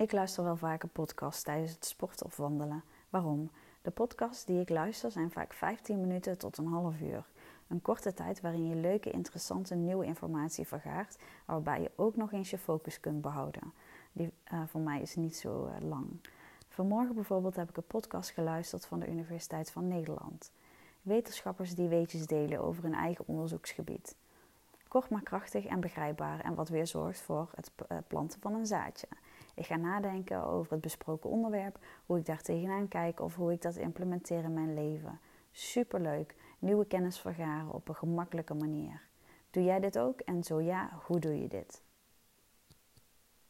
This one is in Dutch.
Ik luister wel vaker podcasts tijdens het sporten of wandelen. Waarom? De podcasts die ik luister zijn vaak 15 minuten tot een half uur. Een korte tijd waarin je leuke, interessante, nieuwe informatie vergaart, waarbij je ook nog eens je focus kunt behouden. Die uh, voor mij is niet zo uh, lang. Vanmorgen bijvoorbeeld heb ik een podcast geluisterd van de Universiteit van Nederland. Wetenschappers die weetjes delen over hun eigen onderzoeksgebied. Kort maar krachtig en begrijpbaar en wat weer zorgt voor het eh, planten van een zaadje. Ik ga nadenken over het besproken onderwerp, hoe ik daar tegenaan kijk of hoe ik dat implementeer in mijn leven. Superleuk, nieuwe kennis vergaren op een gemakkelijke manier. Doe jij dit ook en zo ja, hoe doe je dit?